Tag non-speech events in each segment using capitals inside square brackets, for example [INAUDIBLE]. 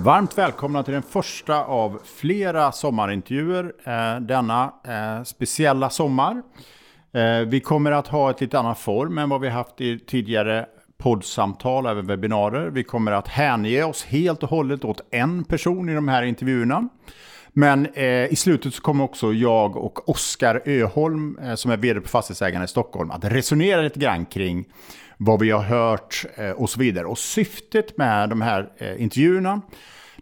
Varmt välkomna till den första av flera sommarintervjuer eh, denna eh, speciella sommar. Eh, vi kommer att ha ett lite annan form än vad vi haft i tidigare poddsamtal, även webbinarier. Vi kommer att hänge oss helt och hållet åt en person i de här intervjuerna. Men eh, i slutet så kommer också jag och Oskar Öholm, eh, som är vd på Fastighetsägarna i Stockholm, att resonera lite grann kring vad vi har hört eh, och så vidare. Och syftet med de här eh, intervjuerna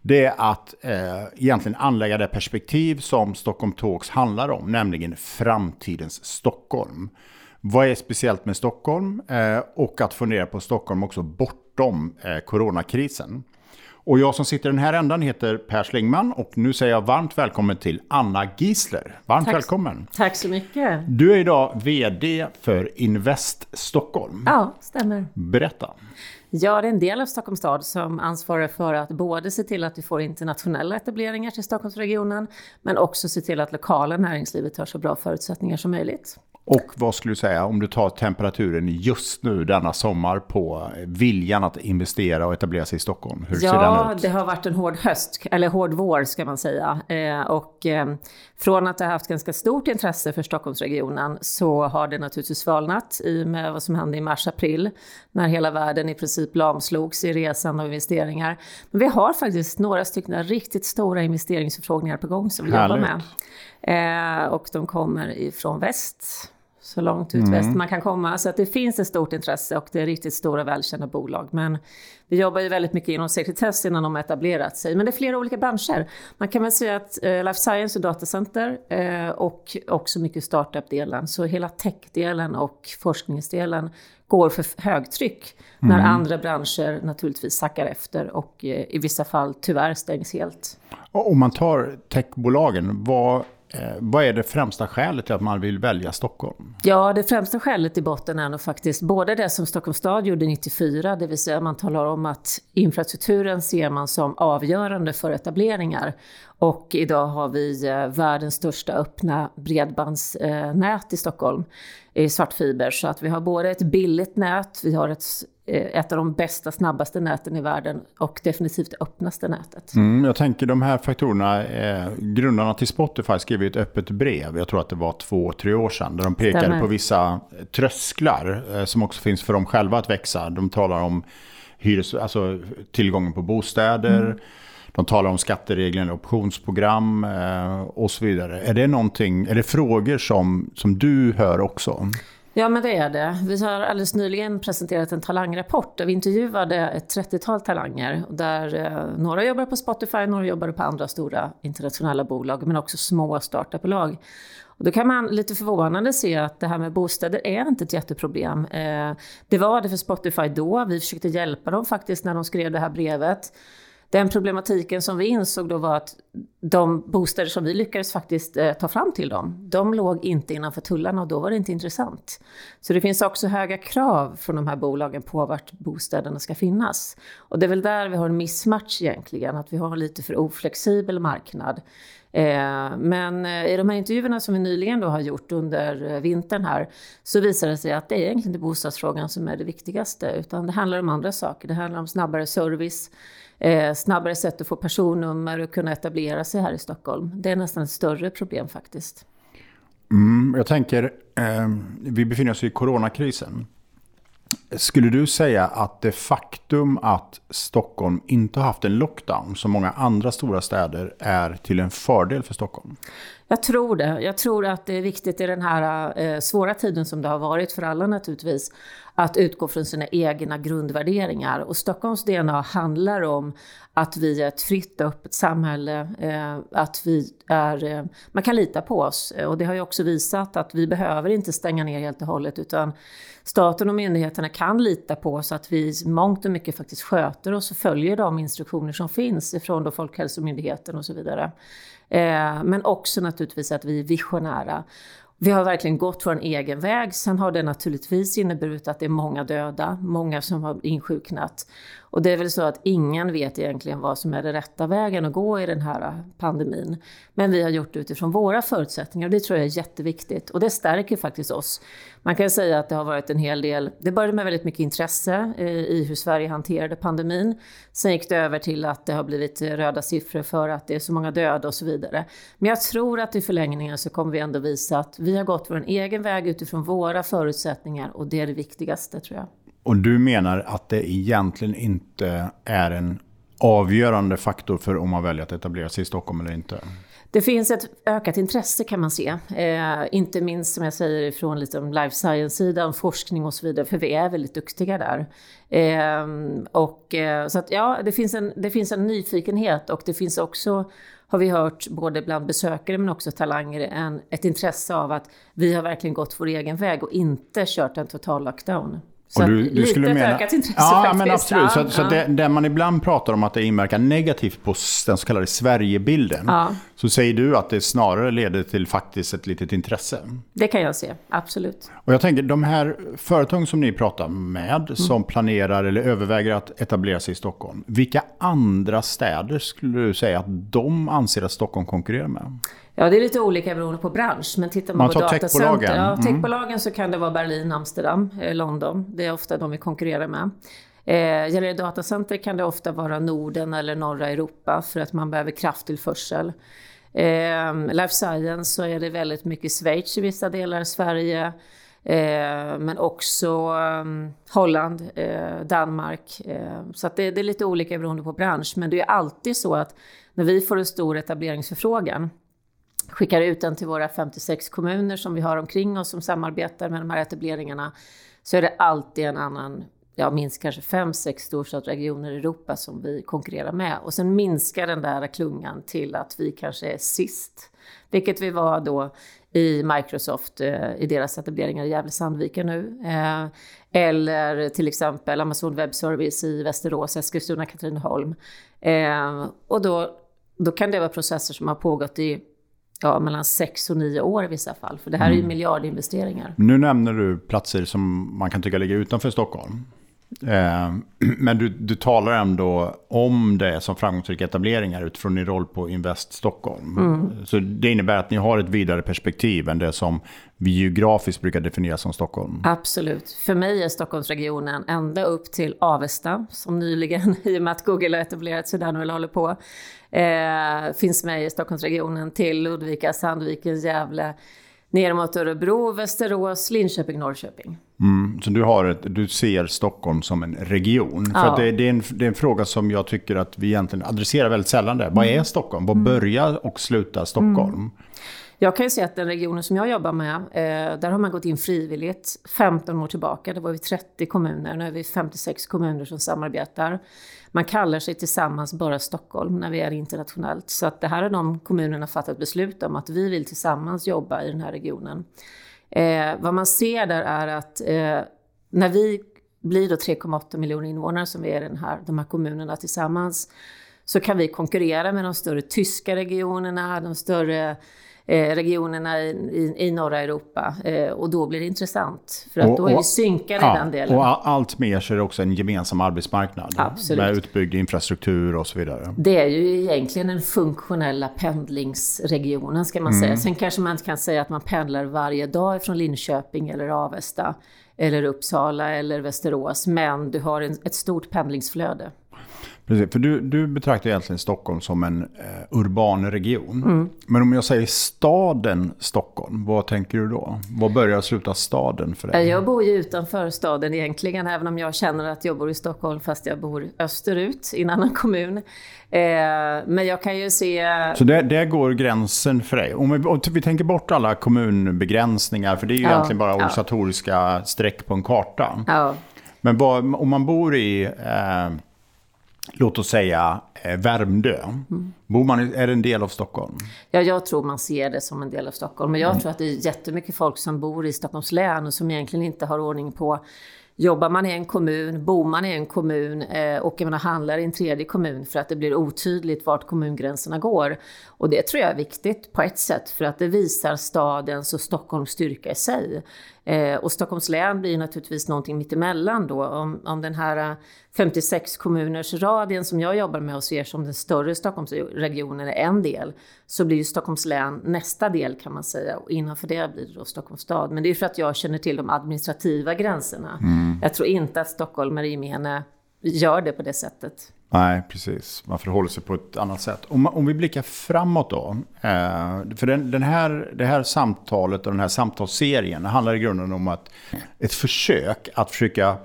det är att eh, egentligen anlägga det perspektiv som Stockholm Talks handlar om, nämligen framtidens Stockholm. Vad är speciellt med Stockholm? Eh, och att fundera på Stockholm också bortom eh, coronakrisen. Och jag som sitter i den här ändan heter Per Slingman och nu säger jag varmt välkommen till Anna Giesler. Varmt Tack. välkommen. Tack så mycket. Du är idag VD för Invest Stockholm. Ja, stämmer. Berätta. Jag är en del av Stockholms stad som ansvarar för att både se till att vi får internationella etableringar till Stockholmsregionen, men också se till att lokala näringslivet har så bra förutsättningar som möjligt. Och vad skulle du säga om du tar temperaturen just nu denna sommar på viljan att investera och etablera sig i Stockholm? Hur ja, ser den ut? det har varit en hård höst, eller hård vår ska man säga. Eh, och eh, från att det har haft ganska stort intresse för Stockholmsregionen så har det naturligtvis svalnat i och med vad som hände i mars-april när hela världen i princip lamslogs i resan och investeringar. Men vi har faktiskt några stycken riktigt stora investeringsförfrågningar på gång som vi Härligt. jobbar med. Eh, och de kommer ifrån väst så långt ut Mm. väst man kan komma. Så att det finns ett stort intresse och det är riktigt stora välkända bolag. Men vi jobbar ju väldigt mycket inom sekretess innan de har etablerat sig. Men det är flera olika branscher. Man kan väl säga att eh, life science och datacenter eh, och också mycket startup-delen. Så hela tech-delen och forskningsdelen går för högtryck när andra branscher naturligtvis sackar efter och eh, i vissa fall tyvärr stängs helt. Om man tar techbolagen, vad, Eh, vad är det främsta skälet till att man vill välja Stockholm? Ja, det främsta skälet i botten är nog faktiskt både det som Stockholms stad gjorde 94, det vill säga man talar om att infrastrukturen ser man som avgörande för etableringar. Och idag har vi eh, världens största öppna bredbandsnät eh, i Stockholm i svartfiber. Så att vi har både ett billigt nät, vi har ett, ett av de bästa, snabbaste näten i världen och definitivt det öppnaste nätet. Mm, jag tänker de här faktorerna, eh, grundarna till Spotify skrev ju ett öppet brev, jag tror att det var två, tre år sedan, där de pekade Stämmer. på vissa trösklar eh, som också finns för dem själva att växa. De talar om hyres, alltså tillgången på bostäder, Mm. de talar om skattereglerna, optionsprogram eh, och så vidare. Är det någonting, är det frågor som, som du hör också? Ja, men det är det. Vi har alldeles nyligen presenterat en talangrapport där vi intervjuade ett 30-tal talanger. Där eh, några jobbar på Spotify, några jobbar på andra stora internationella bolag, men också små startupbolag. Och då kan man lite förvånande se att det här med bostäder är inte ett jätteproblem. Eh, det var det för Spotify då. Vi försökte hjälpa dem faktiskt när de skrev det här brevet. Den problematiken som vi insåg då var att de bostäder som vi lyckades faktiskt eh, ta fram till dem, de låg inte innanför tullarna och då var det inte intressant. Så det finns också höga krav från de här bolagen på vart bostäderna ska finnas. Och det är väl där vi har en missmatch egentligen, att vi har en lite för oflexibel marknad. Eh, men eh, i de här intervjuerna som vi nyligen då har gjort under eh, vintern här så visar det sig att det är egentligen inte bostadsfrågan som är det viktigaste utan det handlar om andra saker. Det handlar om snabbare service, eh, snabbare sätt att få personnummer och kunna etablera sig här i Stockholm. Det är nästan ett större problem faktiskt. Mm, jag tänker, eh, vi befinner oss i coronakrisen. Skulle du säga att det faktum att Stockholm inte har haft en lockdown som många andra stora städer är till en fördel för Stockholm? Jag tror det. Jag tror att det är viktigt i den här eh, svåra tiden som det har varit för alla naturligtvis, att utgå från sina egna grundvärderingar. Och Stockholms DNA handlar om att vi är ett fritt och öppet samhälle, eh, att vi är, eh, man kan lita på oss. Och det har ju också visat att vi behöver inte stänga ner helt och hållet utan staten och myndigheterna kan lita på oss att vi mångt och mycket faktiskt sköter oss och följer de instruktioner som finns ifrån då Folkhälsomyndigheten och så vidare. Eh, men också naturligtvis att vi är visionära. Vi har verkligen gått vår egen väg. Sen har det naturligtvis inneburit att det är många döda, många som har insjuknat. Och det är väl så att ingen vet egentligen vad som är den rätta vägen att gå i den här äh, pandemin. Men vi har gjort det utifrån våra förutsättningar och det tror jag är jätteviktigt. Och det stärker faktiskt oss. Man kan säga att det har varit en hel del, det började med väldigt mycket intresse eh, i hur Sverige hanterade pandemin. Sen gick det över till att det har blivit eh, röda siffror för att det är så många döda och så vidare. Men jag tror att i förlängningen så kommer vi ändå visa att vi har gått vår egen väg utifrån våra förutsättningar och det är det viktigaste tror jag. Och du menar att det egentligen inte är en avgörande faktor för om man väljer att etablera sig i Stockholm eller inte? Det finns ett ökat intresse kan man se. Eh, inte minst som jag säger från liksom life science-sidan, forskning och så vidare, för vi är väldigt duktiga där. Eh, och, eh, så att ja, det finns, en, det finns en nyfikenhet och det finns också har vi hört både bland besökare men också talanger en, ett intresse av att vi har verkligen gått vår egen väg och inte kört en total lockdown. Så du, du skulle mena, ökat intresse ja, faktiskt. men absolut. Ja, så så ja. det, det man ibland pratar om att det inverkar negativt på den så kallade Sverigebilden. Ja. Så säger du att det snarare leder till faktiskt ett litet intresse. Det kan jag se, absolut. Och jag tänker, de här företagen som ni pratar med, Mm. som planerar eller överväger att etablera sig i Stockholm. Vilka andra städer skulle du säga att de anser att Stockholm konkurrerar med? Ja, det är lite olika beroende på bransch. Men tittar man, Man på datacenter, techbolagen. ja, Mm. techbolagen så kan det vara Berlin, Amsterdam, eh, London. Det är ofta de vi konkurrerar med. Eh, gäller det datacenter kan det ofta vara Norden eller norra Europa för att man behöver krafttillförsel. Eh, life science så är det väldigt mycket Schweiz i vissa delar, av Sverige. Eh, men också eh, Holland, eh, Danmark. Eh, så att det, det är lite olika beroende på bransch. Men det är alltid så att när vi får en stor etableringsförfrågan skickar ut den till våra 56 kommuner som vi har omkring oss som samarbetar med de här etableringarna så är det alltid en annan, ja minst kanske fem, sex storstadsregioner i Europa som vi konkurrerar med. Och sen minskar den där klungan till att vi kanske är sist. Vilket vi var då i Microsoft eh, i deras etableringar i Gävle-Sandviken nu. Eh, eller till exempel Amazon Web Service i Västerås, Eskilstuna, Katrineholm. Eh, och då, då kan det vara processer som har pågått i ja, mellan sex och nio år i vissa fall. För det här är ju miljardinvesteringar. Nu nämner du platser som man kan tycka ligger utanför Stockholm. Eh, [CLEARS THROAT] men du, du talar ändå om det som framgångsrika etableringar utifrån din roll på Invest Stockholm. Mm. Så det innebär att ni har ett vidare perspektiv än det som vi geografiskt brukar definiera som Stockholm. Absolut. För mig är Stockholmsregionen ända upp till Avesta, som nyligen, [LAUGHS] i och med att Google har etablerat sig där nu eller håller på, eh, finns med i Stockholmsregionen till Ludvika, Sandviken, Gävle, ner mot Örebro, Västerås, Linköping, Norrköping. Mm, så du, har ett, du ser Stockholm som en region. För Ja. att det, det, är en, det är en fråga som jag tycker att vi egentligen adresserar väldigt sällan. Där. Vad är Stockholm? Vad börjar och slutar Stockholm? Jag kan ju säga att den regionen som jag jobbar med, eh, där har man gått in frivilligt 15 år tillbaka. Det var vi 30 kommuner, nu är vi 56 kommuner som samarbetar. Man kallar sig tillsammans bara Stockholm när vi är internationellt. Så att det här har de kommunerna fattat beslut om, att vi vill tillsammans jobba i den här regionen. Eh, vad man ser där är att eh, när vi blir då 3,8 miljoner invånare som vi är i den här, de här kommunerna tillsammans, så kan vi konkurrera med de större tyska regionerna, de större regionerna i, i, i norra Europa. Eh, och då blir det intressant. För att Och- då är vi och- synkade i den delen. Och allt mer så är det också en gemensam arbetsmarknad. Absolut. Med utbyggd infrastruktur och så vidare. Det är ju egentligen den funktionella pendlingsregionen ska man säga. Sen kanske man inte kan säga att man pendlar varje dag från Linköping eller Avesta eller Uppsala eller Västerås. Men du har en, ett stort pendlingsflöde. Precis, för du, du betraktar egentligen Stockholm som en eh, urban region. Mm. Men om jag säger staden Stockholm, vad tänker du då? Vad börjar och slutar staden för dig? Jag bor ju utanför staden egentligen, även om jag känner att jag bor i Stockholm fast jag bor österut i en annan kommun. Eh, men jag kan ju se... Så där, där går gränsen för dig? Om vi, om vi tänker bort alla kommunbegränsningar, för det är ju ja, egentligen bara organisatoriska ja. streck på en karta. Ja. Men vad, om man bor i... Eh, låt oss säga eh, Värmdö. Mm. Bor man, är det en del av Stockholm? Ja, jag tror man ser det som en del av Stockholm. Men jag mm. tror att det är jättemycket folk som bor i Stockholms län och som egentligen inte har ordning på Jobbar man i en kommun, bor man i en kommun, eh, åker man och handlar i en tredje kommun för att det blir otydligt vart kommungränserna går. Och det tror jag är viktigt på ett sätt för att det visar stadens och Stockholms styrka i sig. Eh, och Stockholms län blir naturligtvis någonting mittemellan då. Om, om den här 56 eh, kommuners radien som jag jobbar med och ser som den större Stockholmsregionen är en del, så blir ju Stockholms län nästa del kan man säga. Och innanför det blir det då Stockholms stad. Men det är för att jag känner till de administrativa gränserna. Mm. Jag tror inte att stockholmare i gemene gör det på det sättet. Nej, precis. Man förhåller sig på ett annat sätt. Om, om vi blickar framåt då. Eh, för den, den, här, det här samtalet och den här samtalsserien handlar i grunden om att ett försök att försöka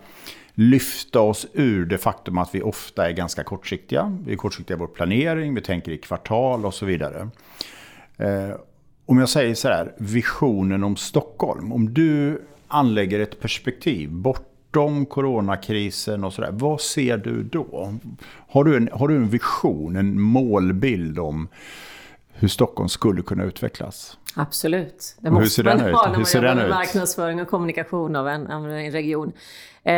lyfta oss ur det faktum att vi ofta är ganska kortsiktiga. Vi är kortsiktiga i vår planering, vi tänker i kvartal och så vidare. Eh, om jag säger så här, visionen om Stockholm. Om du anlägger ett perspektiv bortom coronakrisen och sådär. Vad ser du då? Har du, en, har du en vision, en målbild om hur Stockholm skulle kunna utvecklas? Absolut. Det måste man ha när man jobbar med marknadsföring och kommunikation av en, av en region. Eh,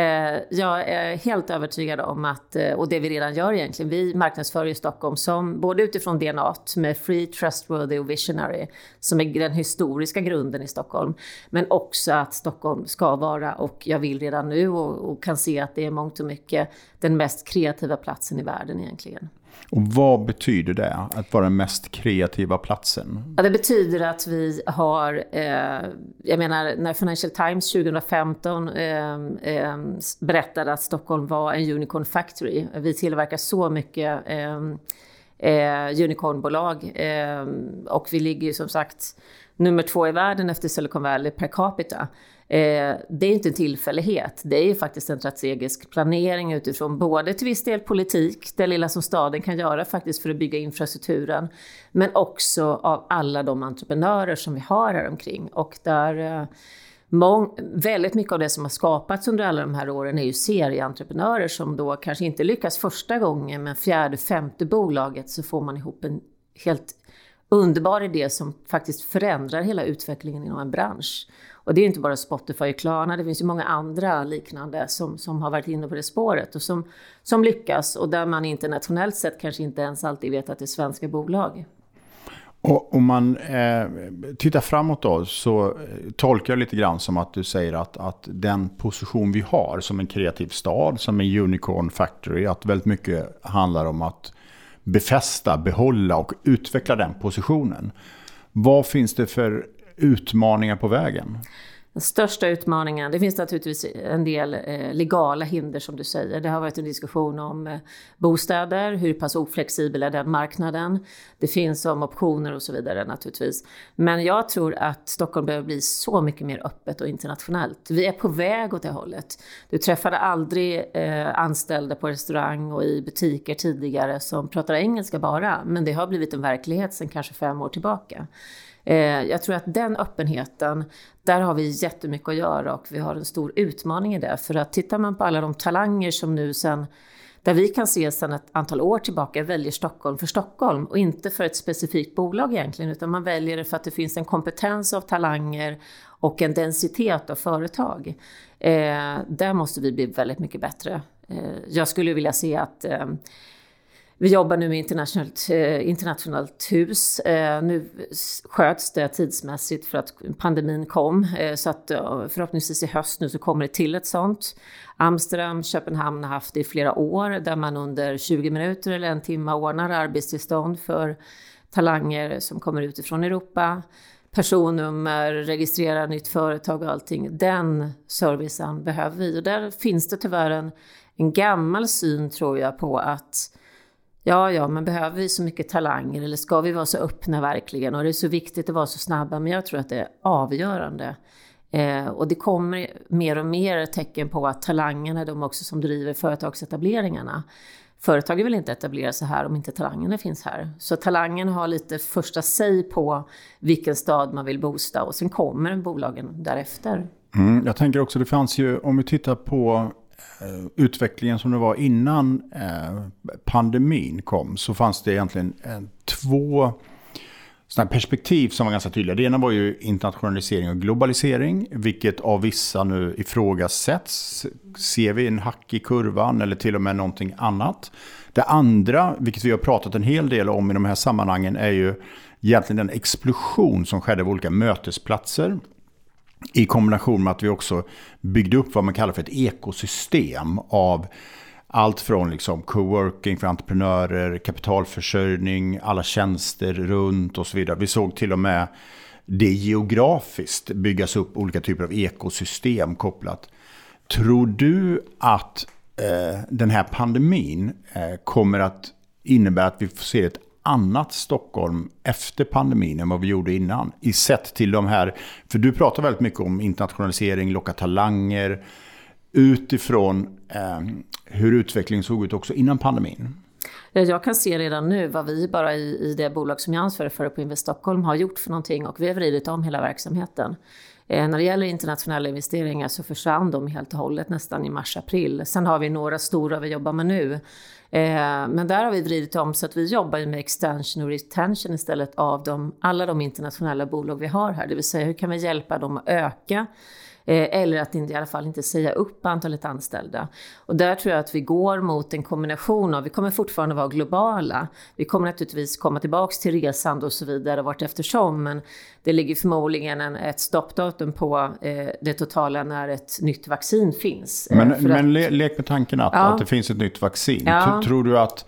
jag är helt övertygad om att, eh, och det vi redan gör egentligen, vi marknadsför i Stockholm som både utifrån DNA med Free, Trustworthy och Visionary, som är den historiska grunden i Stockholm, men också att Stockholm ska vara, och jag vill redan nu och, och kan se att det är mångt och mycket den mest kreativa platsen i världen egentligen. Och vad betyder det, att vara den mest kreativa platsen? Ja, det betyder att vi har, eh, jag menar när Financial Times 2015 eh, eh, berättade att Stockholm var en unicorn factory. Vi tillverkar så mycket eh, eh, unicornbolag eh, och vi ligger ju som sagt nummer två i världen efter Silicon Valley per capita. Eh, det är inte en tillfällighet. Det är ju faktiskt en strategisk planering utifrån både till viss del politik, det lilla som staden kan göra faktiskt för att bygga infrastrukturen, men också av alla de entreprenörer som vi har här omkring. Och där eh, mång, väldigt mycket av det som har skapats under alla de här åren är ju serieentreprenörer som då kanske inte lyckas första gången, men fjärde, femte bolaget så får man ihop en helt underbar idé som faktiskt förändrar hela utvecklingen inom en bransch. Och det är inte bara Spotify och Klarna, det finns ju många andra liknande som, som har varit inne på det spåret och som, som lyckas och där man internationellt sett kanske inte ens alltid vet att det är svenska bolag. Och om man eh, tittar framåt då så eh, tolkar jag lite grann som att du säger att, att den position vi har som en kreativ stad, som en unicorn factory, att väldigt mycket handlar om att befästa, behålla och utveckla den positionen. Vad finns det för utmaningar på vägen? Den största utmaningen, det finns naturligtvis en del eh, legala hinder som du säger. Det har varit en diskussion om eh, bostäder, hur pass oflexibel är den marknaden? Det finns om optioner och så vidare naturligtvis. Men jag tror att Stockholm behöver bli så mycket mer öppet och internationellt. Vi är på väg åt det hållet. Du träffade aldrig eh, anställda på restaurang och i butiker tidigare som pratar engelska bara, men det har blivit en verklighet sedan kanske fem år tillbaka. Eh, jag tror att den öppenheten, där har vi jättemycket att göra och vi har en stor utmaning i det. För att tittar man på alla de talanger som nu sen där vi kan se sedan ett antal år tillbaka väljer Stockholm för Stockholm och inte för ett specifikt bolag egentligen, utan man väljer det för att det finns en kompetens av talanger och en densitet av företag. Eh, där måste vi bli väldigt mycket bättre. Eh, jag skulle vilja se att eh, vi jobbar nu med internationellt, eh, internationellt hus. Eh, nu sköts det tidsmässigt för att pandemin kom. Eh, så att eh, förhoppningsvis i höst nu så kommer det till ett sånt. Amsterdam, Köpenhamn har haft det i flera år där man under 20 minuter eller en timme ordnar arbetstillstånd för talanger som kommer utifrån Europa. Personnummer, registrera nytt företag och allting. Den servicen behöver vi och där finns det tyvärr en en gammal syn tror jag på att Ja, ja, men behöver vi så mycket talanger eller ska vi vara så öppna verkligen? Och det är så viktigt att vara så snabba, men jag tror att det är avgörande. Eh, och det kommer mer och mer tecken på att talangerna är de också som driver företagsetableringarna. Företagen vill inte etablera sig här om inte talangerna finns här. Så talangen har lite första säg på vilken stad man vill bosta och sen kommer bolagen därefter. Mm, jag tänker också, det fanns ju, om vi tittar på Eh, utvecklingen som det var innan eh, pandemin kom, så fanns det egentligen eh, två sådana perspektiv som var ganska tydliga. Det ena var ju internationalisering och globalisering, vilket av vissa nu ifrågasätts. Ser vi en hack i kurvan eller till och med någonting annat? Det andra, vilket vi har pratat en hel del om i de här sammanhangen, är ju egentligen den explosion som skedde av olika mötesplatser. I kombination med att vi också byggde upp vad man kallar för ett ekosystem av allt från liksom coworking för entreprenörer, kapitalförsörjning, alla tjänster runt och så vidare. Vi såg till och med det geografiskt byggas upp olika typer av ekosystem kopplat. Tror du att eh, den här pandemin eh, kommer att innebära att vi får se ett annat Stockholm efter pandemin än vad vi gjorde innan? I sett till de här, för du pratar väldigt mycket om internationalisering, locka talanger, utifrån eh, hur utvecklingen såg ut också innan pandemin? Jag kan se redan nu vad vi bara i, i det bolag som jag ansvarar för på Invest Stockholm har gjort för någonting och vi har vridit om hela verksamheten. Eh, när det gäller internationella investeringar så försvann de helt och hållet nästan i mars-april. Sen har vi några stora vi jobbar med nu. Eh, men där har vi vridit om så att vi jobbar med extension och retention istället av de, alla de internationella bolag vi har här. Det vill säga hur kan vi hjälpa dem att öka eller att i alla fall inte säga upp antalet anställda. Och där tror jag att vi går mot en kombination av, vi kommer fortfarande vara globala, vi kommer naturligtvis komma tillbaks till resande och så vidare vart eftersom, men det ligger förmodligen en, ett stoppdatum på eh, det totala när ett nytt vaccin finns. Eh, men, men le, lek med tanken att, ja. att det finns ett nytt vaccin. Ja. Tror du att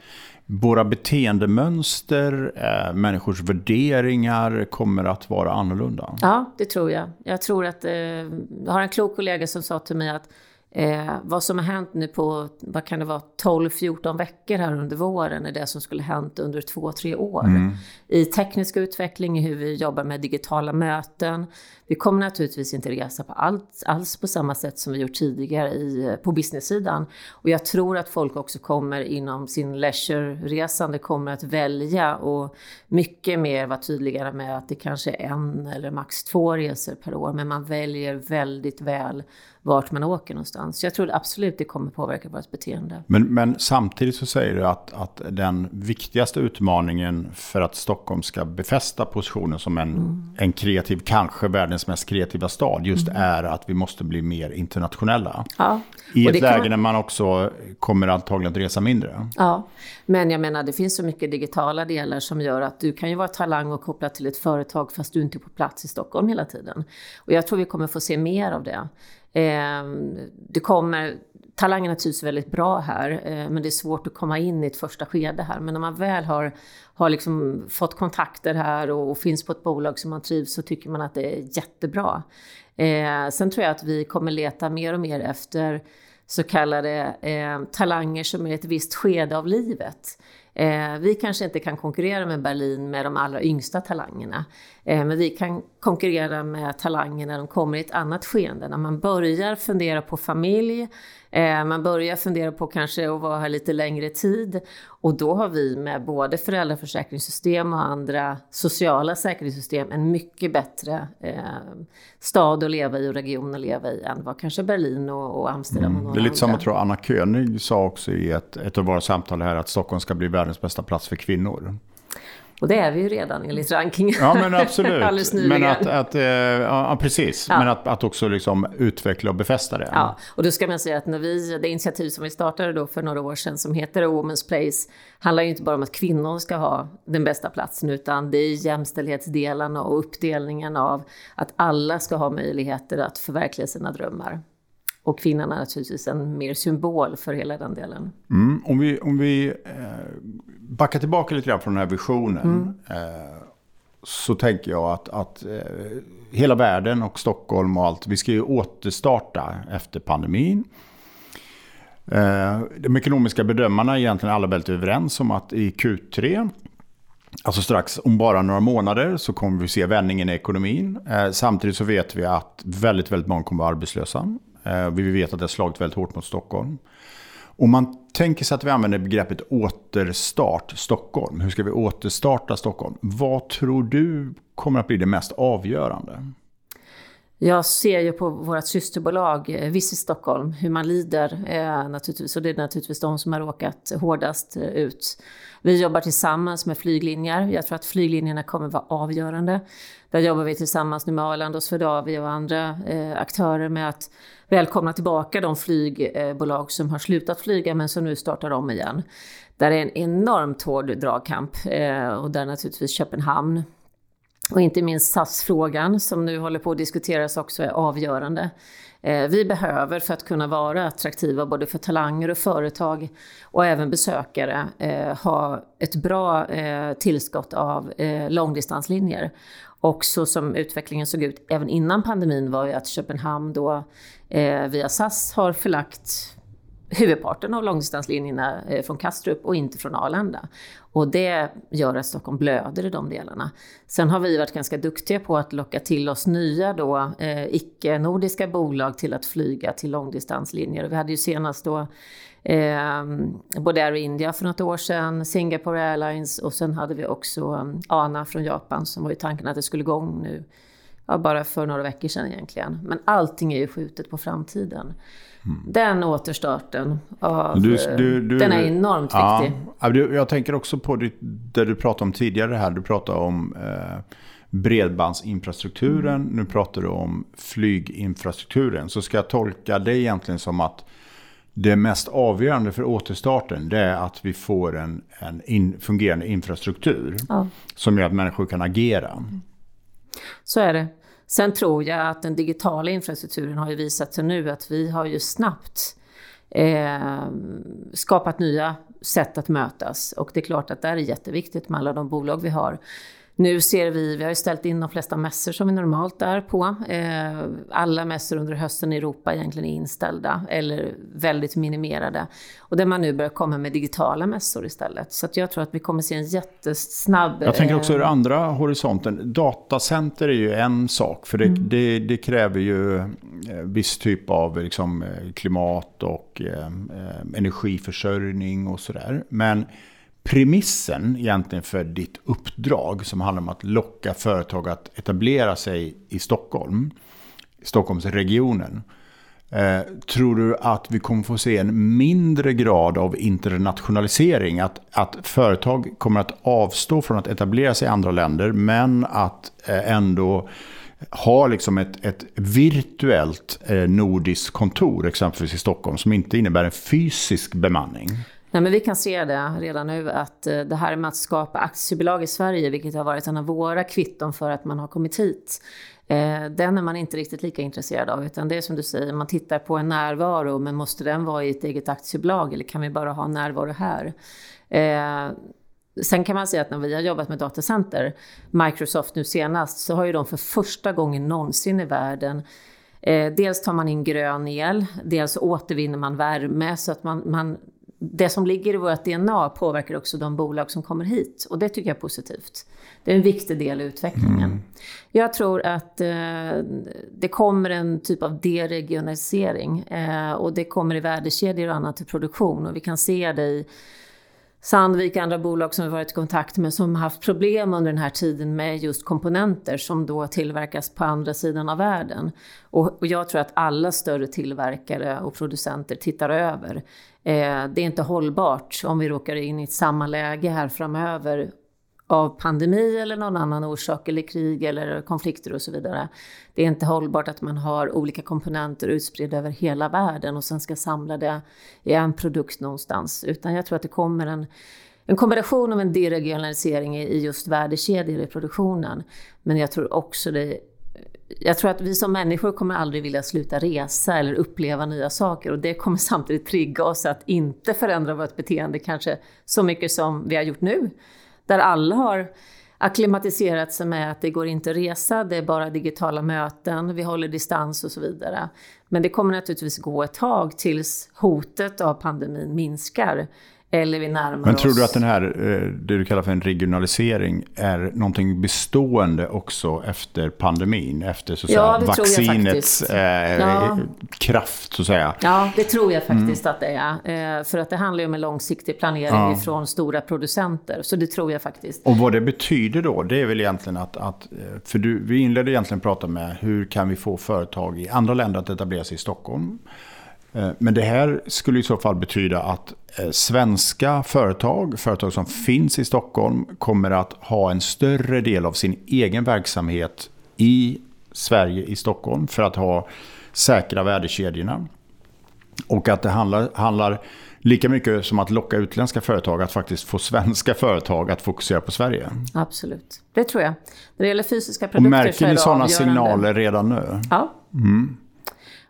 våra beteendemönster, eh, människors värderingar kommer att vara annorlunda? Ja, det tror jag. Jag tror att, eh, jag har en klok kollega som sa till mig att Eh, vad som har hänt nu på, vad kan det vara, 12-14 veckor här under våren är det som skulle hänt under två, tre år. Mm. I teknisk utveckling, i hur vi jobbar med digitala möten. Vi kommer naturligtvis inte resa på allt, alls på samma sätt som vi gjort tidigare i, på business-sidan. Och jag tror att folk också kommer inom sin leisure-resande kommer att välja och mycket mer vara tydligare med att det kanske är en eller max två resor per år. Men man väljer väldigt väl vart man åker någonstans. Så jag tror absolut det kommer påverka vårt beteende. Men, men samtidigt så säger du att, att den viktigaste utmaningen för att Stockholm ska befästa positionen som en, mm. en kreativ, kanske världens mest kreativa stad, just mm. är att vi måste bli mer internationella. Ja. I ett läge man... när man också kommer antagligen att resa mindre. Ja, men jag menar det finns så mycket digitala delar som gör att du kan ju vara talang och kopplat till ett företag fast du inte är på plats i Stockholm hela tiden. Och jag tror vi kommer få se mer av det. Ehm, det kommer, talangerna trivs väldigt bra här, eh, men det är svårt att komma in i ett första skede här. Men när man väl har, har liksom fått kontakter här och, och finns på ett bolag som man trivs så tycker man att det är jättebra. Eh, sen tror jag att vi kommer leta mer och mer efter så kallade eh, talanger som är i ett visst skede av livet. Eh, vi kanske inte kan konkurrera med Berlin med de allra yngsta talangerna. Eh, men vi kan konkurrera med talanger när de kommer i ett annat skeende. När man börjar fundera på familj, man börjar fundera på kanske att vara här lite längre tid och då har vi med både föräldraförsäkringssystem och andra sociala säkerhetssystem en mycket bättre eh, stad att leva i och region att leva i än vad kanske Berlin och, Amsterdam mm. och Det är lite som jag tror Anna König sa också i ett, ett av våra samtal här att Stockholm ska bli världens bästa plats för kvinnor. Och det är vi ju redan enligt rankingen. Ja, men absolut. [LAUGHS] Men att, att, eh, ja, precis. Ja. Men att, att också liksom utveckla och befästa det. Ja, och då ska man säga att när vi, det initiativ som vi startade då för några år sedan som heter Women's Place handlar ju inte bara om att kvinnor ska ha den bästa platsen utan det är jämställdhetsdelarna och uppdelningen av att alla ska ha möjligheter att förverkliga sina drömmar. Och kvinnan är naturligtvis en mer symbol för hela den delen. Mm, om vi, om vi eh, backar tillbaka lite grann från den här visionen. Mm. Eh, så tänker jag att, att eh, hela världen och Stockholm och allt, vi ska ju återstarta efter pandemin. De ekonomiska bedömarna är egentligen alla väldigt överens om att i Q3, alltså strax om bara några månader, så kommer vi se vändningen i ekonomin. Eh, samtidigt så vet vi att väldigt, väldigt många kommer att vara arbetslösa. Eh, vi vet att det har slagit väldigt hårt mot Stockholm. Om man tänker sig att vi använder begreppet återstart Stockholm, hur ska vi återstarta Stockholm? Vad tror du kommer att bli det mest avgörande? Jag ser ju på vårt systerbolag eh, Visit Stockholm hur man lider eh, naturligtvis och det är naturligtvis de som har råkat hårdast eh, ut. Vi jobbar tillsammans med flyglinjer. Jag tror att flyglinjerna kommer vara avgörande. Där jobbar vi tillsammans nu med Arlanda och Swedavia och andra eh, aktörer med att välkomna tillbaka de flygbolag som har slutat flyga men som nu startar om igen. Där är en enormt hård dragkamp eh, och där naturligtvis Köpenhamn och inte minst SAS-frågan som nu håller på att diskuteras också är avgörande. Eh, vi behöver för att kunna vara attraktiva både för talanger och företag och även besökare eh, ha ett bra eh, tillskott av långdistanslinjer. Och så som utvecklingen såg ut även innan pandemin var ju att Köpenhamn då via SAS har förlagt huvudparten av långdistanslinjerna eh, från Kastrup och inte från Arlanda. Och det gör att Stockholm blöder i de delarna. Sen har vi varit ganska duktiga på att locka till oss nya då, eh, icke-nordiska bolag till att flyga till långdistanslinjer. Vi hade ju senast då eh, både Air India för något år sedan, Singapore Airlines och sen hade vi också eh, ANA från Japan som var ju tanken att det skulle igång nu, ja, bara för några veckor sedan egentligen. Men allting är ju skjutet på framtiden. Den återstarten, av, du, du, du, den är enormt ja, viktig. Jag tänker också på det, det du pratade om tidigare här. Du pratade om eh, bredbandsinfrastrukturen, nu pratar du om flyginfrastrukturen. Så ska jag tolka det egentligen som att det mest avgörande för återstarten det är att vi får en, en in, fungerande infrastruktur ja. som gör att människor kan agera. Så är det. Sen tror jag att den digitala infrastrukturen har ju visat sig nu att vi har ju snabbt eh, skapat nya sätt att mötas. Och det är klart att det är jätteviktigt med alla de bolag vi har. Nu ser vi, vi har ju ställt in de flesta mässor som vi normalt är på. Eh, alla mässor under hösten i Europa egentligen är inställda eller väldigt minimerade. Och där man nu börjar komma med digitala mässor istället. Så jag tror att vi kommer se en jättesnabb... Jag tänker också ur eh, andra horisonten. Datacenter är ju en sak. För det, mm. det, det kräver ju eh, viss typ av liksom, klimat och eh, energiförsörjning och sådär. Men premissen egentligen för ditt uppdrag som handlar om att locka företag att etablera sig i Stockholm, Stockholmsregionen. Eh, tror du att vi kommer få se en mindre grad av internationalisering? Att, att företag kommer att avstå från att etablera sig i andra länder men att eh, ändå ha liksom ett, ett virtuellt eh, nordiskt kontor exempelvis i Stockholm som inte innebär en fysisk bemanning? Nej, men vi kan se det redan nu att eh, det här med att skapa aktiebolag i Sverige, vilket har varit en av våra kvitton för att man har kommit hit, eh, den är man inte riktigt lika intresserad av. Utan det är som du säger, man tittar på en närvaro, men måste den vara i ett eget aktiebolag eller kan vi bara ha närvaro här? Eh, sen kan man säga att när vi har jobbat med datacenter, Microsoft nu senast, så har ju de för första gången någonsin i världen dels tar man in grön el, dels återvinner man värme så att man, man det som ligger i vårt DNA påverkar också de bolag som kommer hit. Och det tycker jag är positivt. Det är en viktig del i utvecklingen. Mm. Jag tror att eh, det kommer en typ av deregionalisering. Eh, och det kommer i värdekedjor och annat till produktion. Och vi kan se det i Sandvik och andra bolag som vi varit i kontakt med som har haft problem under den här tiden med just komponenter som då tillverkas på andra sidan av världen. Och, och jag tror att alla större tillverkare och producenter tittar över. Eh, det är inte hållbart om vi råkar in i samma läge här framöver av pandemi eller någon annan orsak eller krig eller konflikter och så vidare. Det är inte hållbart att man har olika komponenter utspridda över hela världen och sen ska samla det i en produkt någonstans. Utan jag tror att det kommer en, en kombination av en deregionalisering i just värdekedjor i produktionen. Men jag tror också det jag tror att vi som människor kommer aldrig vilja sluta resa eller uppleva nya saker och det kommer samtidigt trigga oss att inte förändra vårt beteende kanske så mycket som vi har gjort nu där alla har akklimatiserat sig med att det går inte att resa, det är bara digitala möten, vi håller distans och så vidare. Men det kommer naturligtvis gå ett tag tills hotet av pandemin minskar. Eller vi närmar Men tror oss... du att den här, eh, det du kallar för en regionalisering, är någonting bestående också efter pandemin? Efter så att Ja, säga, vaccinets eh, Ja. kraft, så att säga? Ja, det tror jag faktiskt Mm. att det är. Eh, För att det handlar ju om en långsiktig planering Ja. från stora producenter. Så det tror jag faktiskt. Och vad det betyder då, det är väl egentligen att, att eh, för du, vi inledde egentligen prata med hur kan vi få företag i andra länder att etablera sig i Stockholm. Eh, Men det här skulle i så fall betyda att eh, svenska företag, företag som finns i Stockholm, kommer att ha en större del av sin egen verksamhet i Sverige, i Stockholm, för att ha säkra värdekedjorna. Och att det handlar, handlar lika mycket som att locka utländska företag att faktiskt få svenska företag att fokusera på Sverige. Absolut. Det tror jag. När det gäller fysiska Och produkter så märker är ni det sådana avgörande. signaler redan nu? Ja.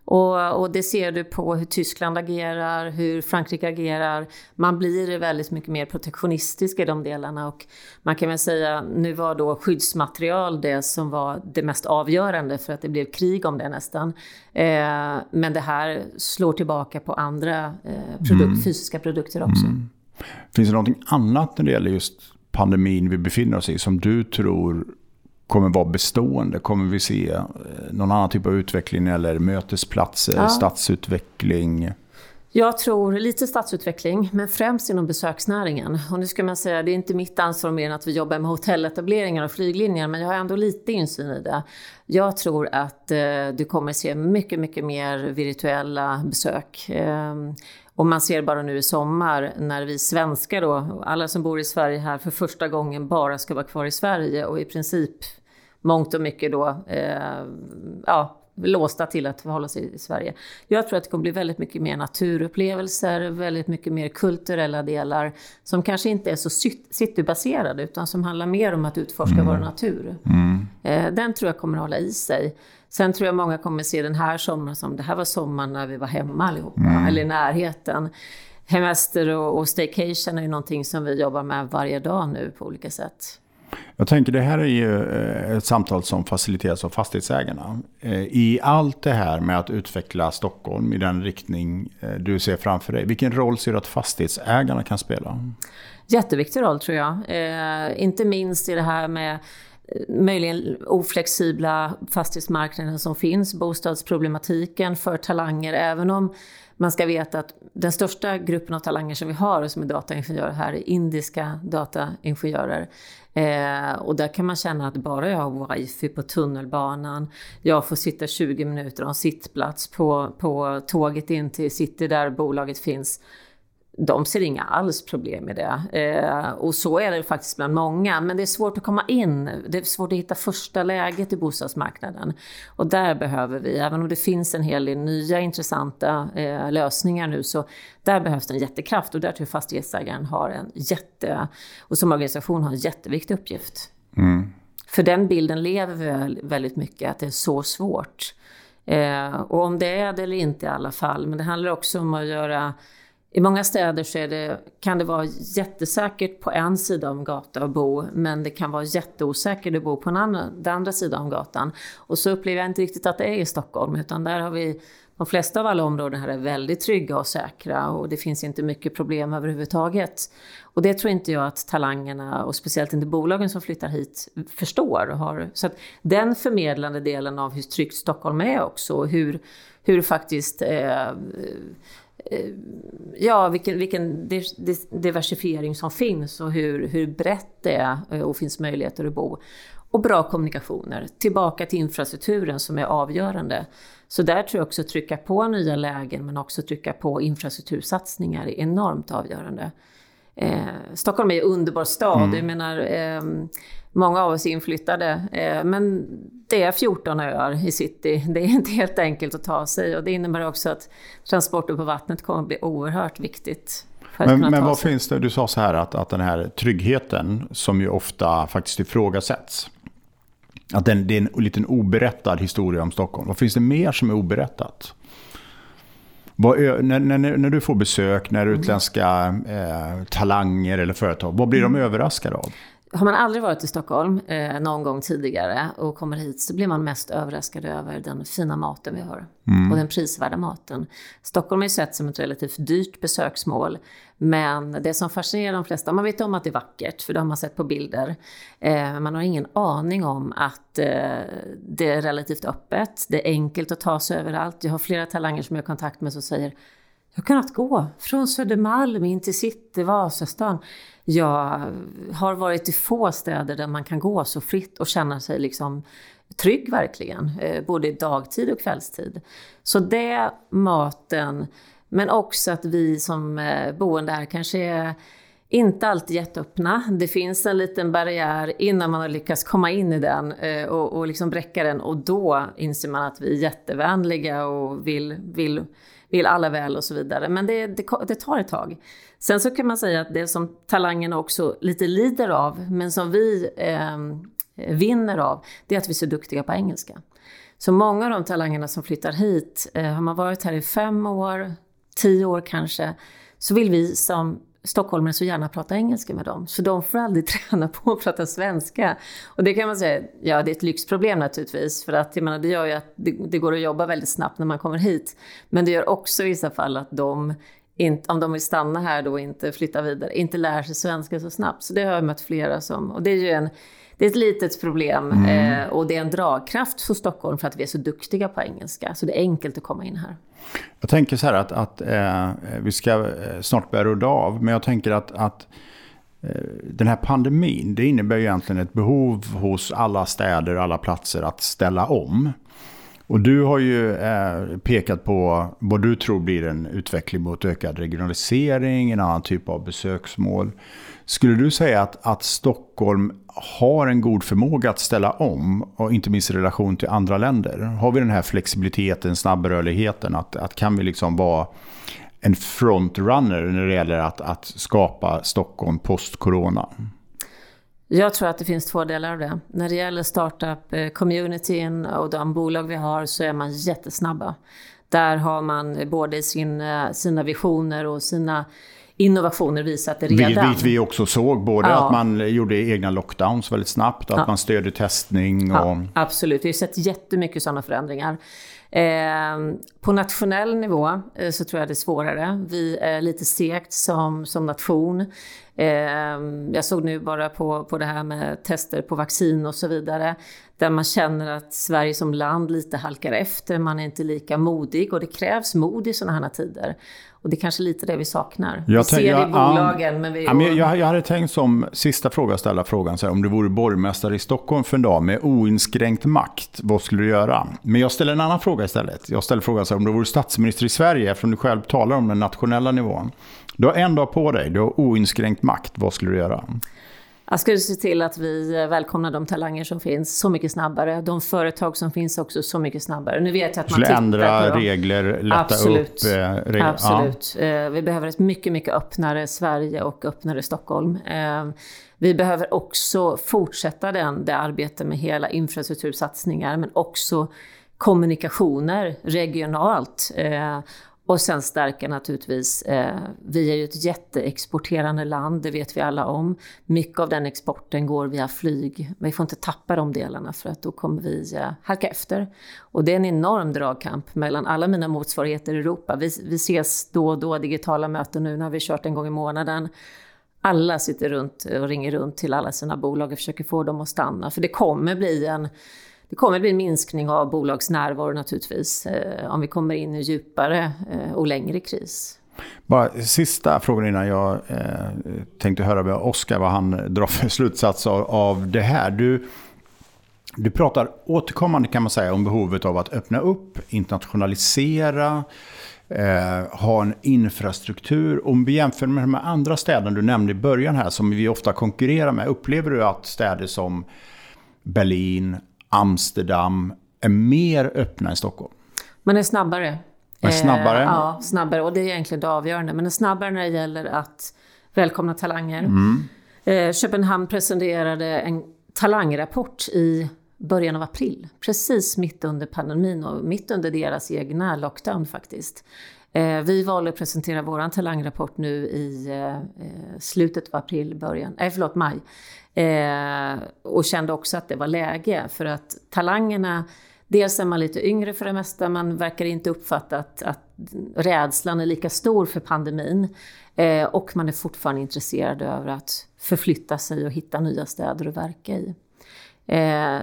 Och, och det ser du på hur Tyskland agerar, hur Frankrike agerar. Man blir väldigt mycket mer protektionistisk i de delarna. Och man kan väl säga, nu var då skyddsmaterial det som var det mest avgörande för att det blev krig om det nästan. Eh, men det här slår tillbaka på andra eh, produk- fysiska produkter också. Finns det någonting annat när det gäller just pandemin vi befinner oss i som du tror kommer vara bestående? Kommer vi se eh, någon annan typ av utveckling eller mötesplatser, Ja. stadsutveckling? Jag tror lite stadsutveckling, men främst inom besöksnäringen. Och nu ska man säga, det är inte mitt ansvar mer än att vi jobbar med hotelletableringar och flyglinjer, men jag har ändå lite insyn i det. Jag tror att eh, du kommer se mycket, mycket mer virtuella besök. Eh, och man ser bara nu i sommar när vi svenskar då, alla som bor i Sverige här för första gången bara ska vara kvar i Sverige och i princip mångt och mycket då, eh, ja, låsta till att förhålla sig i Sverige. Jag tror att det kommer bli väldigt mycket mer naturupplevelser, väldigt mycket mer kulturella delar som kanske inte är så cit- citybaserade utan som handlar mer om att utforska vår natur. Eh, den tror jag kommer att hålla i sig. Sen tror jag många kommer se den här sommaren som det här var sommaren när vi var hemma allihopa, eller i närheten. Hemester och, och staycation är ju någonting som vi jobbar med varje dag nu på olika sätt. Jag tänker det här är ju eh, ett samtal som faciliteras av fastighetsägarna. Eh, I allt det här med att utveckla Stockholm i den riktning eh, du ser framför dig, vilken roll ser du att fastighetsägarna kan spela? Jätteviktig roll tror jag. Eh, inte minst i det här med möjligen oflexibla fastighetsmarknaden som finns, bostadsproblematiken för talanger, även om man ska veta att den största gruppen av talanger som vi har som är dataingenjörer här är indiska dataingenjörer. Eh, och där kan man känna att bara jag har wifi på tunnelbanan, jag får sitta 20 minuter och ha en sittplats på, på tåget in till city där bolaget finns de ser inga alls problem med det. Eh, och så är det faktiskt bland många. Men det är svårt att komma in. Det är svårt att hitta första läget i bostadsmarknaden. Och där behöver vi, även om det finns en hel del nya intressanta eh, lösningar nu, så där behövs det en jättekraft. Och där tror jag fastighetsägaren har en jätte, och som organisation har en jätteviktig uppgift. För den bilden lever vi väldigt mycket, att det är så svårt. Eh, och om det är det eller inte i alla fall. Men det handlar också om att göra i många städer så är det, kan det vara jättesäkert på en sida av gatan att bo, men det kan vara jätteosäkert att bo på en andra, den andra sidan av gatan. Och så upplever jag inte riktigt att det är i Stockholm, utan där har vi de flesta av alla områden här är väldigt trygga och säkra och det finns inte mycket problem överhuvudtaget. Och det tror inte jag att talangerna och speciellt inte bolagen som flyttar hit förstår. Och har. Så att den förmedlande delen av hur tryggt Stockholm är också, och hur, hur faktiskt eh, Eh, ja, vilken, vilken diversifiering som finns och hur, hur brett det är eh, och finns möjligheter att bo. Och bra kommunikationer. Tillbaka till infrastrukturen som är avgörande. Så där tror jag också trycka på nya lägen men också trycka på infrastruktursatsningar är enormt avgörande. Eh, Stockholm är en underbar stad. Mm. Jag menar, eh, många av oss är inflyttade. Eh, men det är 14 öar i city. Det är inte helt enkelt att ta sig. Och det innebär också att transporter på vattnet kommer att bli oerhört viktigt. Men, men vad sig. finns det? Du sa så här att, att den här tryggheten som ju ofta faktiskt ifrågasätts. Att den, det är en liten oberättad historia om Stockholm. Vad finns det mer som är oberättat? Vad, när, när, när, du får besök, när utländska eh, talanger eller företag, vad blir de överraskade av? Har man aldrig varit i Stockholm eh, någon gång tidigare och kommer hit så blir man mest överraskad över den fina maten vi har. Mm. Och den prisvärda maten. Stockholm är sett som ett relativt dyrt besöksmål. Men det som fascinerar de flesta, man vet om att det är vackert, för det har man sett på bilder. Eh, man har ingen aning om att eh, det är relativt öppet, det är enkelt att ta sig överallt. Jag har flera talanger som jag har kontakt med som säger jag har kunnat gå från Södermalm in till city, Vasastan. Jag har varit i få städer där man kan gå så fritt och känna sig liksom trygg verkligen, eh, både dagtid och kvällstid. Så det, maten, men också att vi som eh, boende här kanske är inte alltid jätteöppna. Det finns en liten barriär innan man har lyckats komma in i den eh, och, och liksom bräcka den och då inser man att vi är jättevänliga och vill, vill vill alla väl och så vidare. Men det, det, det, tar ett tag. Sen så kan man säga att det som talangerna också lite lider av, men som vi eh, vinner av, det är att vi är så duktiga på engelska. Så många av de talangerna som flyttar hit, eh, har man varit här i fem år, tio år kanske, så vill vi som stockholmare så gärna prata engelska med dem. Så de får aldrig [LAUGHS] träna på att prata svenska. Och det kan man säga, ja det är ett lyxproblem naturligtvis. För att jag menar, det gör ju att det, det går att jobba väldigt snabbt när man kommer hit. Men det gör också i vissa fall att de inte, om de vill stanna här då och inte flytta vidare, inte lär sig svenska så snabbt. Så det har jag mött flera som, och det är ju en, det är ett litet problem mm. eh, och det är en dragkraft för Stockholm för att vi är så duktiga på engelska. Så det är enkelt att komma in här. Jag tänker så här att, att eh, vi ska eh, snart börja runda av, men jag tänker att, att eh, den här pandemin, det innebär ju egentligen ett behov hos alla städer alla platser att ställa om. Och du har ju eh, pekat på vad du tror blir en utveckling mot ökad regionalisering, en annan typ av besöksmål. Skulle du säga att, att Stockholm har en god förmåga att ställa om, och inte minst i relation till andra länder? Har vi den här flexibiliteten, snabbrörligheten, att, att kan vi liksom vara en frontrunner när det gäller att, att skapa Stockholm post-corona? Jag tror att det finns två delar av det. När det gäller startup-communityn eh, och de bolag vi har så är man jättesnabba. Där har man både sin, eh, sina visioner och sina innovationer visat det redan. Vilket vi också såg, både ja. att man gjorde egna lockdowns väldigt snabbt, att ja. man stödde testning. Och... Ja, absolut, vi har sett jättemycket sådana förändringar. Eh, på nationell nivå eh, så tror jag det är svårare. Vi är lite segt som, som nation. Eh, jag såg nu bara på, på det här med tester på vaccin och så vidare. Där man känner att Sverige som land lite halkar efter. Man är inte lika modig och det krävs mod i sådana här tider. Och det är kanske lite det vi saknar. Jag vi ser det i bolagen, ja, men vi... Ja, men jag, jag hade tänkt som sista fråga ställa frågan så här, om du vore borgmästare i Stockholm för en dag med oinskränkt makt, vad skulle du göra? Men jag ställer en annan fråga istället. Jag ställer frågan så här, om du vore statsminister i Sverige, eftersom du själv talar om den nationella nivån. Du har en dag på dig, du har oinskränkt makt, vad skulle du göra? Jag skulle se till att vi välkomnar de talanger som finns så mycket snabbare. De företag som finns också så mycket snabbare. Nu vet jag att man tittar ändra på regler, lätta Absolut. upp eh, regler. Absolut. Ja. Eh, vi behöver ett mycket, mycket öppnare Sverige och öppnare Stockholm. Eh, vi behöver också fortsätta den, det arbete med hela infrastruktursatsningar, men också kommunikationer regionalt. Och sen stärka naturligtvis, eh, vi är ju ett jätteexporterande land, det vet vi alla om. Mycket av den exporten går via flyg, men vi får inte tappa de delarna för att då kommer vi eh, halka efter. Och det är en enorm dragkamp mellan alla mina motsvarigheter i Europa. Vi, vi ses då och då, digitala möten nu, när vi kört en gång i månaden. Alla sitter runt och ringer runt till alla sina bolag och försöker få dem att stanna, för det kommer bli en det kommer bli en minskning av bolagsnärvaro naturligtvis eh, om vi kommer in i djupare eh, och längre kris. Bara sista frågan innan jag eh, tänkte höra med Oskar vad han drar för slutsats av, av det här. Du, du pratar återkommande kan man säga om behovet av att öppna upp, internationalisera, eh, ha en infrastruktur. Om vi jämför med de andra städerna du nämnde i början här som vi ofta konkurrerar med. Upplever du att städer som Berlin, Amsterdam är mer öppna än Stockholm. Man är snabbare. Man är snabbare? Eh, ja, snabbare. Och det är egentligen det avgörande. Men är snabbare när det gäller att välkomna talanger. Mm. Eh, Köpenhamn presenterade en talangrapport i början av april. Precis mitt under pandemin och mitt under deras egna lockdown faktiskt. Eh, vi valde att presentera vår talangrapport nu i eh, eh, slutet av april, början, nej förlåt, maj. och kände också att det var läge för att talangerna Dels är man lite yngre för det mesta, man verkar inte uppfatta att, att rädslan är lika stor för pandemin. Och man är fortfarande intresserad över att förflytta sig och hitta nya städer att verka i.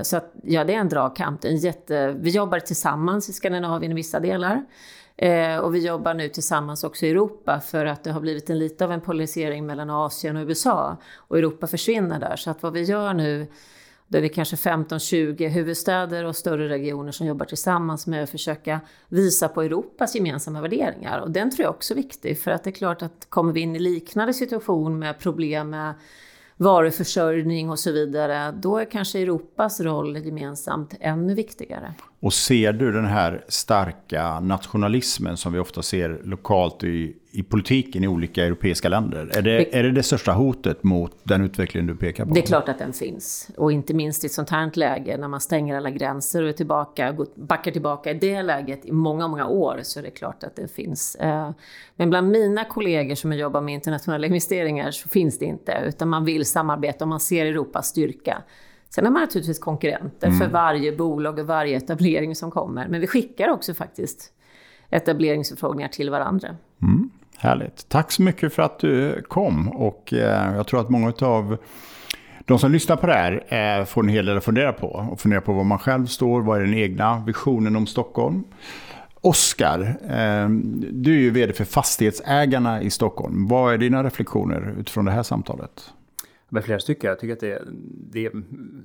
Så att, ja, det är en dragkamp. En jätte, vi jobbar tillsammans i Skandinavien i vissa delar. Eh, och vi jobbar nu tillsammans också i Europa för att det har blivit en lite av en polarisering mellan Asien och USA. Och Europa försvinner där. Så att vad vi gör nu då är vi kanske 15-20 huvudstäder och större regioner som jobbar tillsammans med att försöka visa på Europas gemensamma värderingar. Och den tror jag också är viktig, för att det är klart att kommer vi in i liknande situation med problem med varuförsörjning och så vidare, då är kanske Europas roll gemensamt ännu viktigare. Och ser du den här starka nationalismen som vi ofta ser lokalt i, i politiken i olika europeiska länder? Är det, är det det största hotet mot den utveckling du pekar på? Det är klart att den finns. Och inte minst i ett sånt här läge när man stänger alla gränser och är tillbaka, backar tillbaka i det läget i många, många år så är det klart att det finns. Eh, men bland mina kollegor som jobbar med internationella investeringar så finns det inte, utan man vill samarbeta och man ser Europas styrka. Sen har man naturligtvis konkurrenter mm. för varje bolag och varje etablering som kommer. Men vi skickar också faktiskt etableringsförfrågningar till varandra. Mm. Härligt. Tack så mycket för att du kom. Och eh, jag tror att många av de som lyssnar på det här eh, får en hel del att fundera på. Och fundera på var man själv står, vad är den egna visionen om Stockholm. Oskar, eh, du är ju vd för Fastighetsägarna i Stockholm. Vad är dina reflektioner utifrån det här samtalet? Med flera stycken. Jag tycker att det, det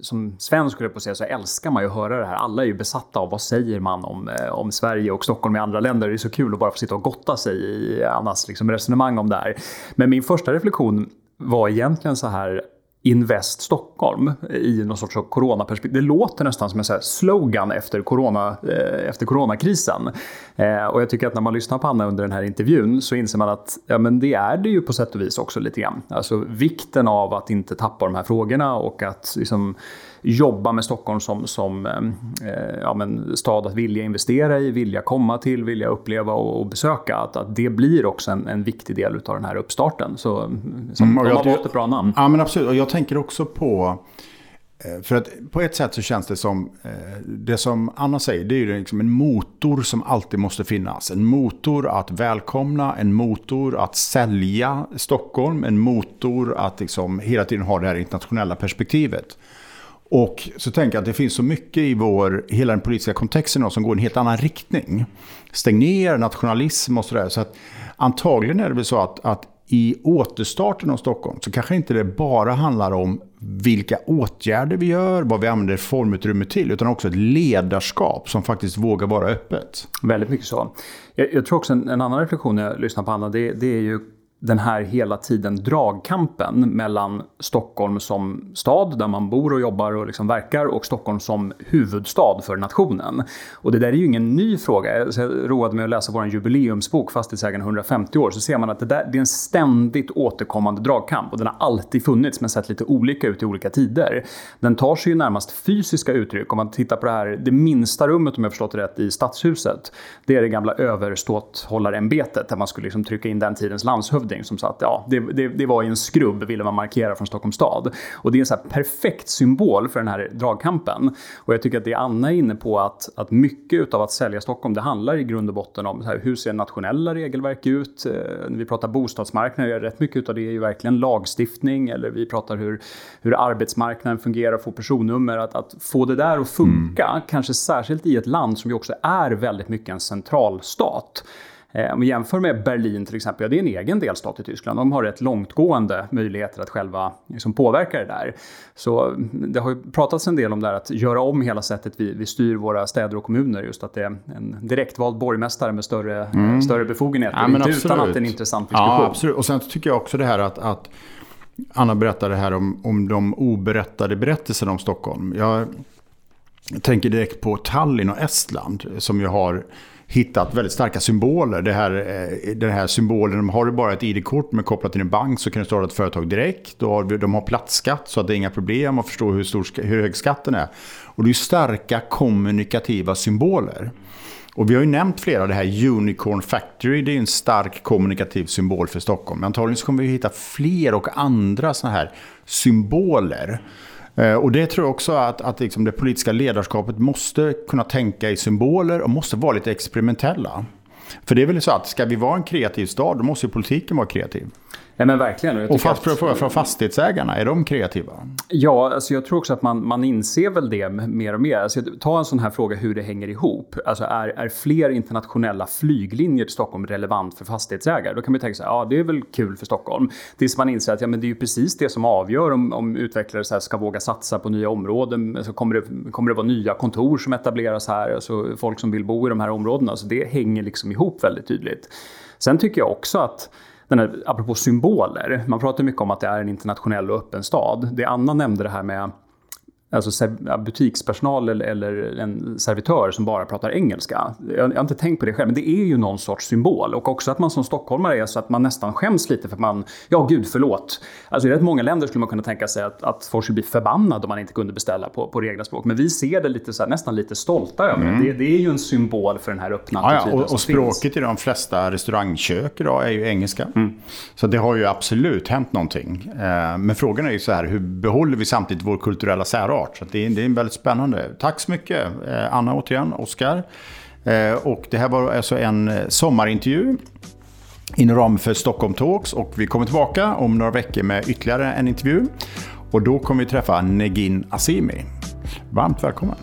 som svensk skulle jag på säga så älskar man ju att höra det här. Alla är ju besatta av vad säger man om, eh, om Sverige och Stockholm i andra länder. Det är så kul att bara få sitta och gotta sig i Annas liksom resonemang om det här. Men min första reflektion var egentligen så här Invest Stockholm i någon sorts coronaperspektiv. Det låter nästan som en så slogan efter, corona, eh, efter coronakrisen. Eh, och jag tycker att när man lyssnar på Anna under den här intervjun så inser man att ja, men det är det ju på sätt och vis också lite grann. Alltså vikten av att inte tappa de här frågorna och att liksom, jobba med Stockholm som, som eh, ja, men stad att vilja investera i, vilja komma till, vilja uppleva och, och besöka. Att, att det blir också en, en viktig del av den här uppstarten. Så, så mm, de har valt ett bra namn. Ja, men absolut. Och jag tänker också på eh, för att på ett sätt så känns det som, eh, det som Anna säger, det är ju liksom en motor som alltid måste finnas. En motor att välkomna, en motor att sälja Stockholm, en motor att liksom hela tiden ha det här internationella perspektivet. Och så tänker jag att det finns så mycket i vår, hela den politiska kontexten som går i en helt annan riktning. Stäng ner, nationalism och sådär. Så att antagligen är det väl så att, att i återstarten av Stockholm så kanske inte det bara handlar om vilka åtgärder vi gör, vad vi använder formutrymmet till, utan också ett ledarskap som faktiskt vågar vara öppet. Väldigt mycket så. Jag, jag tror också en, en, annan reflektion när jag lyssnar på Anna, det, det är ju den här hela tiden dragkampen mellan Stockholm som stad där man bor och jobbar och liksom verkar och Stockholm som huvudstad för nationen. Och det där är ju ingen ny fråga. Jag roade mig att läsa vår jubileumsbok Fastighetsägarna 150 år så ser man att det, där, det är en ständigt återkommande dragkamp och den har alltid funnits men sett lite olika ut i olika tider. Den tar sig ju närmast fysiska uttryck. Om man tittar på det här, det minsta rummet om jag förstått det rätt i Stadshuset. Det är det gamla överståthållarämbetet där man skulle liksom trycka in den tidens landshövding landshövding som att ja, det, det, det, var i en skrubb ville man markera från Stockholms stad. Och det är en så perfekt symbol för den här dragkampen. Och jag tycker att det Anna är inne på att, att mycket av att sälja Stockholm, det handlar i grund och botten om här, hur ser nationella regelverk ut? Eh, när vi pratar bostadsmarknad, rätt mycket av det är ju verkligen lagstiftning eller vi pratar hur, hur arbetsmarknaden fungerar, få personnummer. Att, att få det där att funka, mm. kanske särskilt i ett land som ju också är väldigt mycket en centralstat. Eh, om vi jämför med Berlin till exempel, ja, det är en egen delstat i Tyskland. De har rätt långtgående möjligheter att själva liksom, påverka det där. Så det har ju pratats en del om det här att göra om hela sättet vi, vi styr våra städer och kommuner. Just att det är en direktvald borgmästare med större, mm. större befogenheter. Ja, inte absolut. utan att det är en intressant diskussion. Ja, absolut. Och sen tycker jag också det här att, att Anna berättade här om, om de oberättade berättelserna om Stockholm. Jag tänker direkt på Tallinn och Estland som ju har hittat väldigt starka symboler. Det här, eh, den här symbolen, har du bara ett ID-kort men kopplat till en bank så kan du starta ett företag direkt. De har platsskatt så att det är inga problem att förstå hur, stor, hur hög skatten är. Och det är starka kommunikativa symboler. Och vi har ju nämnt flera, det här Unicorn Factory, det är en stark kommunikativ symbol för Stockholm. Men antagligen så kommer vi hitta fler och andra sådana här symboler. Eh, och det tror jag också att, att liksom det politiska ledarskapet måste kunna tänka i symboler och måste vara lite experimentella. För det är väl så att ska vi vara en kreativ stad, då måste ju politiken vara kreativ. Ja, men verkligen. Och, och fast att... från fastighetsägarna, är de kreativa? Ja, alltså jag tror också att man, man inser väl det mer och mer. Alltså, ta en sån här fråga hur det hänger ihop. Alltså är, är fler internationella flyglinjer till Stockholm relevant för fastighetsägare? Då kan man tänka sig, ja det är väl kul för Stockholm. Tills man inser att ja, men det är ju precis det som avgör om, om utvecklare så ska våga satsa på nya områden. Så kommer, det, kommer det vara nya kontor som etableras här, alltså folk som vill bo i de här områdena. Så det hänger liksom ihop väldigt tydligt. Sen tycker jag också att den här, apropå symboler, man pratar mycket om att det är en internationell och öppen stad. Det Anna nämnde det här med alltså butikspersonal eller en servitör som bara pratar engelska. Jag har inte tänkt på det själv, men det är ju någon sorts symbol. Och också att man som stockholmare är så att man nästan skäms lite för att man, ja gud förlåt. Alltså i rätt många länder skulle man kunna tänka sig att, att folk skulle bli förbannade om man inte kunde beställa på, på reglerna språk. Men vi ser det lite så här, nästan lite stolta över mm. det. Det är ju en symbol för den här öppna ja, ja, Och, och språket finns. i de flesta restaurangkök idag är ju engelska. Mm. Så det har ju absolut hänt någonting. Eh, men frågan är ju så här, hur behåller vi samtidigt vår kulturella särart? Klart. Så det är, det är väldigt spännande. Tack så mycket eh, Anna återigen, Oskar. Eh, och det här var alltså en eh, sommarintervju inom ramen för Stockholm Talks och vi kommer tillbaka om några veckor med ytterligare en intervju. Och då kommer vi träffa Negin Asimi. Varmt välkommen!